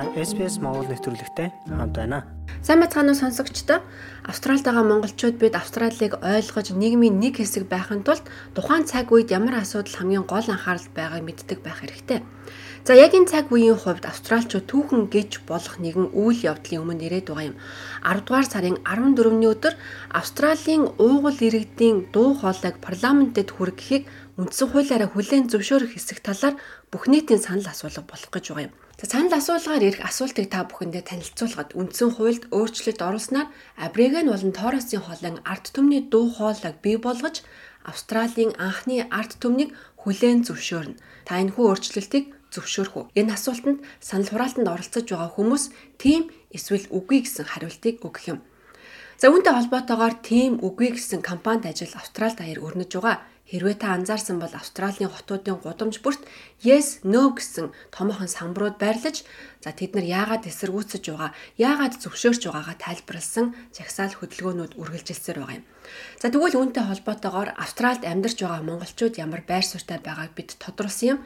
Та SPS Монгол нэвтрүүлэгтэй хамт байна. Сайн бацгаано сонсогчдоо Австралид байгаа монголчууд бид Австралийг ойлгож нийгмийн нэг хэсэг байхын тулд тухайн цаг үед ямар асуудал хамгийн гол анхаарал байгааг мэддэг байх хэрэгтэй. За яг энэ цаг үеийн хувьд австралчууд түүхэн гэж болох нэгэн үйл явдлын өмнө ирээд байгаа юм. 10 дугаар сарын 14-ний өдөр Австралийн уугуул иргэдийн дуу хоолойг парламентэд хүргэхийг үндсэн хуулиараа хүлээн зөвшөөрөх хэсэг талаар бүх нийтийн санал асуулга болох гэж байгаа юм. За санал асуулгаар ирэх асуултыг та бүхэндээ танилцуулахад үндсэн хуульд өөрчлөлт оруулснаар Абригэн болон Торосын холын арт түмний дуу хоолойг бий болгож Австралийн анхны арт түмнийг хүлээн зөвшөөрнө. Та энэхүү өөрчлөлтийг зөвшөөрөх үү? Энэ асуултанд санал хураалтанд оролцож байгаа хүмүүс тийм эсвэл үгүй гэсэн хариултыг өгөх юм. За үүнтэй холбоотойгоор тийм үгүй гэсэн компанид ажил Австралид аяар өрнөж байгаа. Хэрвээ та анзаарсан бол Австралийн хотуудын гудамж бүрт yes no гэсэн томоохон самбарууд байрлаж за тэд нар яагаад эсэргүүцэж байгаа, яагаад зөвшөөрч байгаагаа тайлбарлсан жагсаал хөдөлгөөнүүд үргэлжилсээр байгаа юм. За тэгвэл үүнтэй холбоотойгоор Австралид амьдарч байгаа монголчууд ямар байр суурьтай байгааг бид тодруулсан юм.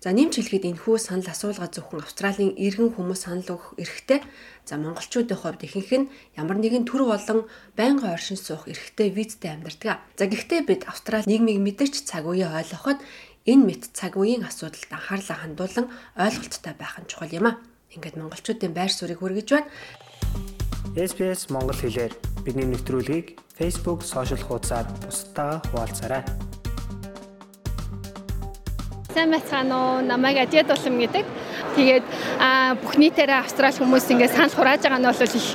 За нэмж хэлэхэд энэхүү санал асуулга зөвхөн Австралийн иргэн хүмүүс санал өгөх эрхтэй. За монголчуудын хувьд ихэнх нь ямар нэгэн төр болон байнгын оршин суух эрхтэй визтэй амьдардаг. За гэхдээ бид Австрали нийгмийг мэдэрч цаг үеэ ойлгоход энэ мэт цаг үеийн асуудалд анхаарлаа хандуулан ойлголттой байх нь чухал юм а. Ингээд монголчуудын байр суурийг хүргэж байна. SPS Монгол хэлээр бидний нэвтрүүлгийг Facebook сошиал хуудасаар бусдаа хуваалцаарай. Сайн байцгаана уу? Намайг Ажид Улам гэдэг. Тэгээд бүх нийтээрээ Австрали хүмүүс ингээд санал хурааж байгаа нь бол их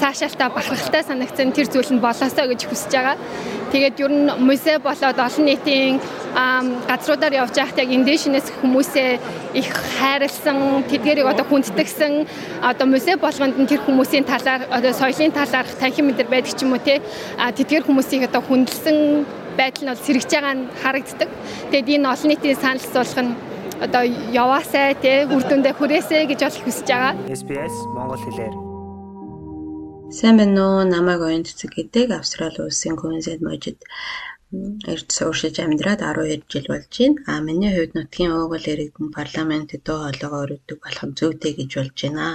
саашаалтай бахархалтай санагдсан тэр зүйл нь болоосоо гэж хүсэж байгаа. Тэгээд ер нь музей болоод олон нийтийн газруудаар явж байхад яг индишнээс хүмүүсээ их хайрлсан, тэдгэрийг одоо хүндэтгсэн одоо музей болгонд нь тэр хүмүүсийн талаар одоо соёлын талаар танхим мэдэр байдаг ч юм уу те тэдгэр хүмүүсийг одоо хүндэлсэн байдал нь бол сэргэж байгаа нь харагддаг. Тэгэд энэ олон нийтийн санал асуулах нь одоо яваасай тий үр дүндээ хүрээсэй гэж бол хүсэж байгаа. SBS Монгол хэлээр Сайн байна уу? Намайг Оюн Цэцэг гэдэг Австрали улсын Queensland мужид эрт сууршиж амьдраад 12 жил болж байна. А миний хувьд нутгийн уугуул иргэдэн парламентд дөө хоолойгоо өргөдөг болох нь зүйтэй гэж болж байна.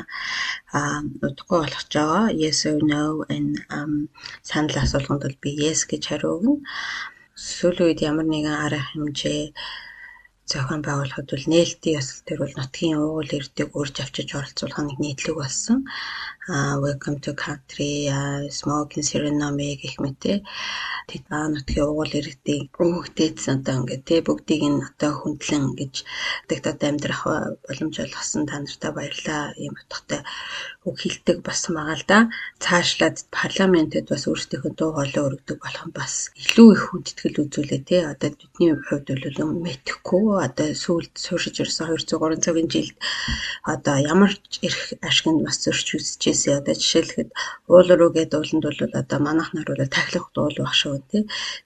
А удахгүй болох ч байгаа. Yes or no энэ санал асуулганд бол би yes гэж хариу өгнө. Сүүлийн үед ямар нэгэн арга хэмжээ зохион байгуулахад бол нээлтийн ёслол төр бол нутгийн уугуул ирдэг урьж авчиж оролцуулах нэг нийтлэг болсон. Аа welcome to country smoking ceremony гэх мэт тэд нутгийн уугуул иргэдийн өгөгдөөдсөн одоо ингээд тий бүгдийг нь одоо хүндлэн гэж тэгтад амьдрах боломж олгосон та нартай баярлаа ийм утгатай үг хэлдэг болсон байгаа л да. Цаашлаад парламентэд бас өөрсдийнхөө дуу хоолой өргөдөг болох нь бас илүү их хүндэтгэл үзүүлээ тий одоо бидний хувьд бол мэдэхгүй. Одоо сүүлд сууршиж ирсэн 200 3 цагийн жилд одоо ямар эрх ашигнд бас зөрч үзчихсэн одоо жишээлхэд уул гэдэг ууланд бол одоо манайх нар бол тахилах дуул баг шүү тий.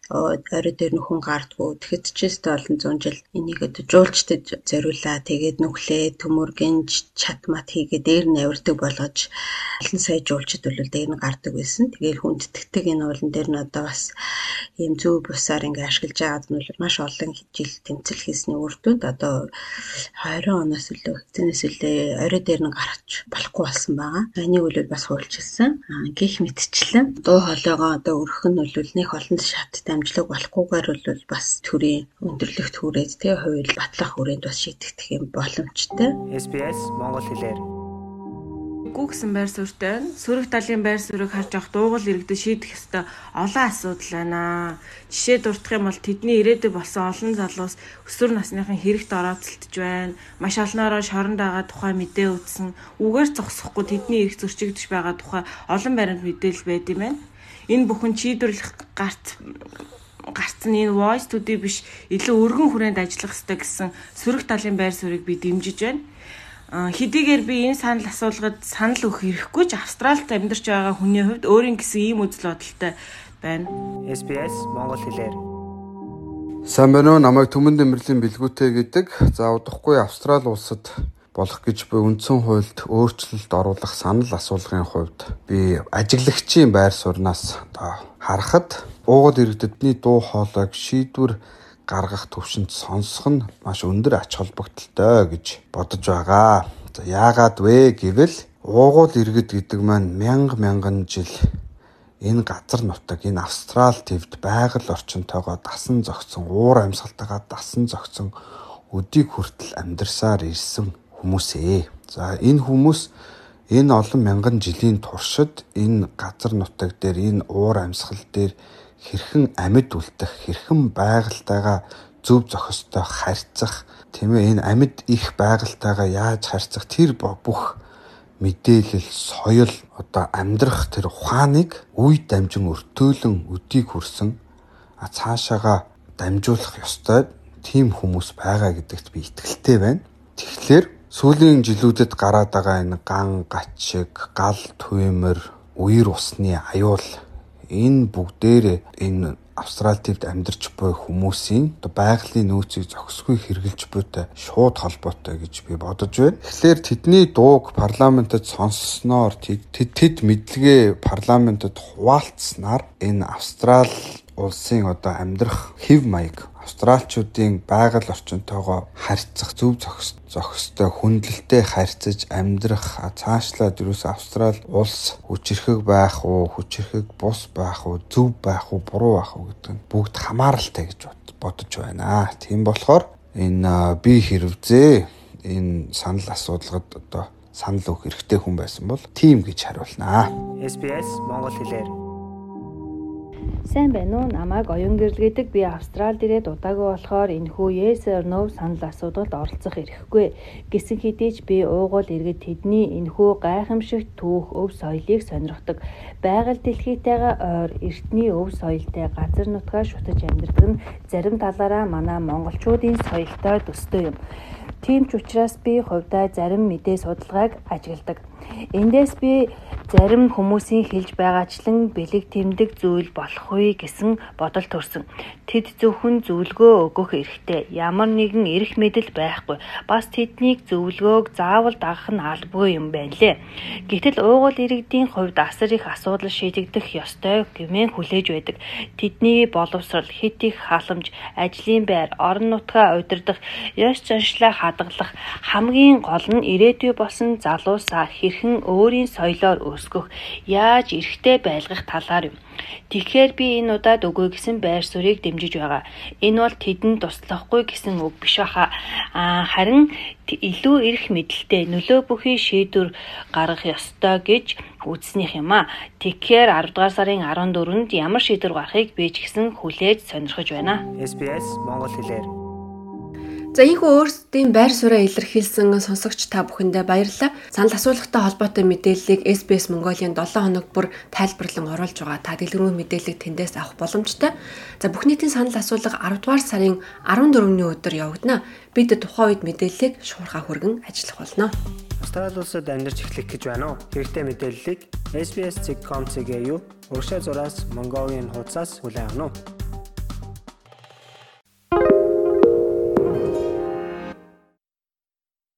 Орой дээр нөхөн гардггүй тэгэхэд ч өстө олон зуун жил энийг одоо жуулчдад зориулаа тэгээд нүхлээ төмөр гинж чатмат хийгээ дээр нь авирдаг болгож олон сая жуулчд бол дээр нь гардаг байсан. Тэгээд хүндтгэдэг энэ уулан дээр нь одоо бас ийм зөв бусаар ингээ ашиглаж байгаад нь маш олон жил тэмцэл хийсний үр дүнд одоо 20 оноос илүү хэзээс үлээ орой дээр нь гарч болохгүй болсон байгаа. Энийг үл бас хуульчилсан. Гэх мэтчлэн дуу хоолойгоо одоо бол нэг олон шат дамжлаг болохгүйгээр бол бас төрийн өндөрлөгт хүрээд тэгээ хууль батлах хүрээнд бас шийдэгдэх юм боломжтой. SBS Монгол хэлээр гүү гэсэн байр суурьтай байна. Сөрөг талын байр суурийг харж авах дуугал иргэдэд шийдэх ёстой олон асуудал байна. Жишээ дурдах юм бол тэдний ирээдүйд болсон олон залуус өсвөр насныхын хэрэгт орооцолтож байна. Маш олноороо шоронд байгаа тухай мэдээ өгсөн. Үгээр зогсохгүй тэдний эрх зөрчигдөж байгаа тухай олон баримт мэдээлэл байд юм байна. Энэ бүхэн чийдвэрлэх гарц гарцсан энэ voice to биш илүү өргөн хүрээнд ажиллах хэрэгтэй гэсэн сөрөг талын байр суурийг би дэмжиж байна хэдийгээр би энэ санал асуулгад санал өгөх хэрэггүй ч Австралид амьдарч байгаа хүний хувьд өөрийн гэсэн ийм үзэл бодолтой байна. SBS Монгол хэлээр Сайн байна уу? Намайг Түмэн Дэмэрлийн бэлгүүтэй гэдэг. За удахгүй Австрали улсад болох гэж буй үндсэн хуульд өөрчлөлт оруулах санал асуулгын хувьд би ажиглагчийн байр сууриас одоо харахад уугад иргэдний дуу хоолойг шийдвэр гаргах төвшөнд сонсох нь маш өндөр ач холбогдолтой гэж бодож байгаа. За яагаад вэ гэвэл уугуул иргэд гэдэг маань мянга мянган жил энэ газар нутаг энэ Австрал твд байгаль орчинтойгоо дасан зогцсон уур амьсгалтайгаа дасан зогцсон өдийг хүртэл амьдарсаар ирсэн хүмүүсээ. За энэ хүмүүс энэ олон мянган жилийн туршид энэ газар нутаг дээр энэ уур амьсгал дээр хэрхэн амьд үлдэх, хэрхэн байгальтайгаа зөв зохистой харьцах, тийм ээ энэ амьд их байгальтайгаа яаж харьцах тэр бүх мэдээлэл, соёл одоо амьдрах тэр ухааныг үе дамжин өртөөлөн өдийг хүрсэн а цаашаага дамжуулах ёстой тийм хүмүүс байгаа гэдэгт би итгэлтэй байна. Тэгэхээр сүүлийн жилүүдэд гараад байгаа энэ ган гачиг, гал туймэр, үер усны аюул энэ бүгдээр энэ Австрали төвд амьдарч буй хүмүүсийн байгалийн нөөцийг зохисгүй хэрэгжилж буйтай шууд холбоотой гэж би бодож байна. Тэгэхээр тэдний дууг парламентод сонссноор тэд тэд мэдлэгээ парламентод хуваалцснаар энэ Австрали улсын одоо амьдрах хэв маяг австралчуудын байгаль орчинтойгоо харьцах зөв зохистой хүндлэлтэй харьцаж амьдрах цаашлаад юус австрал улс хүчрэхэг байх уу хүчрэхэг бус байх уу зөв байх уу буруу байх уу гэдэг нь бүгд хамааралтай гэж бодож байна. Тийм болохоор энэ би хэрвзээ энэ санал асуудалгад одоо санал өгөх хэрэгтэй хүн байсан бол тийм гэж хариулнаа. SBS Монгол хэлээр Сайн байна уу? Намайг оюун гэрэл гэдэг би Австралид ирээд удаагүй болохоор энэхүү yes or no санал асуудалд оролцох эрхгүй. Гэсэн хэдий ч би уугуул иргэд тэдний энэхүү гайхамшигт түүх өв соёлыг сонирхдаг. Байгаль дэлхийтэйгээ ойр эртний өв соёлтой газар нутгаа шүтэж амьдардаг нь зарим талаараа манай монголчуудын соёлтой төстэй юм. Тийм ч учраас би хувьдаа зарим мэдээ судалгааг ажигладаг. Эндээс би зарим хүмүүсийн хэлж байгаачлан бэлэг тэмдэг зүйл болохгүй гэсэн бодол төрсөн. Тэд зөвхөн зөвлөгөө өгөх эрхтэй. Ямар нэгэн эрх мэдэл байхгүй. Бас тэднийг зөвлөгөөг заавал дагах нь албагүй юм байна лээ. Гэтэл уугуул иргэдийн хувьд асар их асуудал шийдэгдэх ёстой гэмээн хүлээж байдаг. Тэдний боловсрал, хит их халамж, ажлын байр, орон нутгаа удирдах, ёс заншлаа хадгалах хамгийн гол нь ирээдүй болсон залуусаа хэрхэн өөрийн соёлоор өсгөх, яаж эрхтэй байлгах талаар юм. Тэгэхээр би энэ удаад өгөө гэсэн байр суурийг дэмжиж байгаа. Энэ бол тэдэнд туслахгүй гэсэн үг биш баха. Аа харин илүү эрх мэдэлтэй нөлөө бүхий шийдвэр гаргах ёстой гэж үзснийх юм а. Тэгэхээр 10 дугаар сарын 14-нд ямар шийдвэр гарахыг би ч гэсэн хүлээж сонирхож байна. SBS Монгол хэлээр За ийхүү өөрсдийн байр сууриа илэрхийлсэн сонсогч та бүхэндээ баярлалаа. Санал асуулгатай холбоотой мэдээллийг SBS Mongolia-н 7 хоног бүр тайлбарлан оруулж байгаа. Та дэлгэрэнгүй мэдээллийг тэндээс авах боломжтой. За бүх нийтийн санал асуулга 10 дугаар сарын 14-ний өдөр явагдана. Бид тухайн үед мэдээллийг шуурхаа хүргэн ажиллах болно. Австрали улсад амьдарч эхлэх гэж байна уу? Хэрэгтэй мэдээллийг SBS.com.cg юу? Урагшаа зураас Mongolian хуудасаас хүлээн авах нь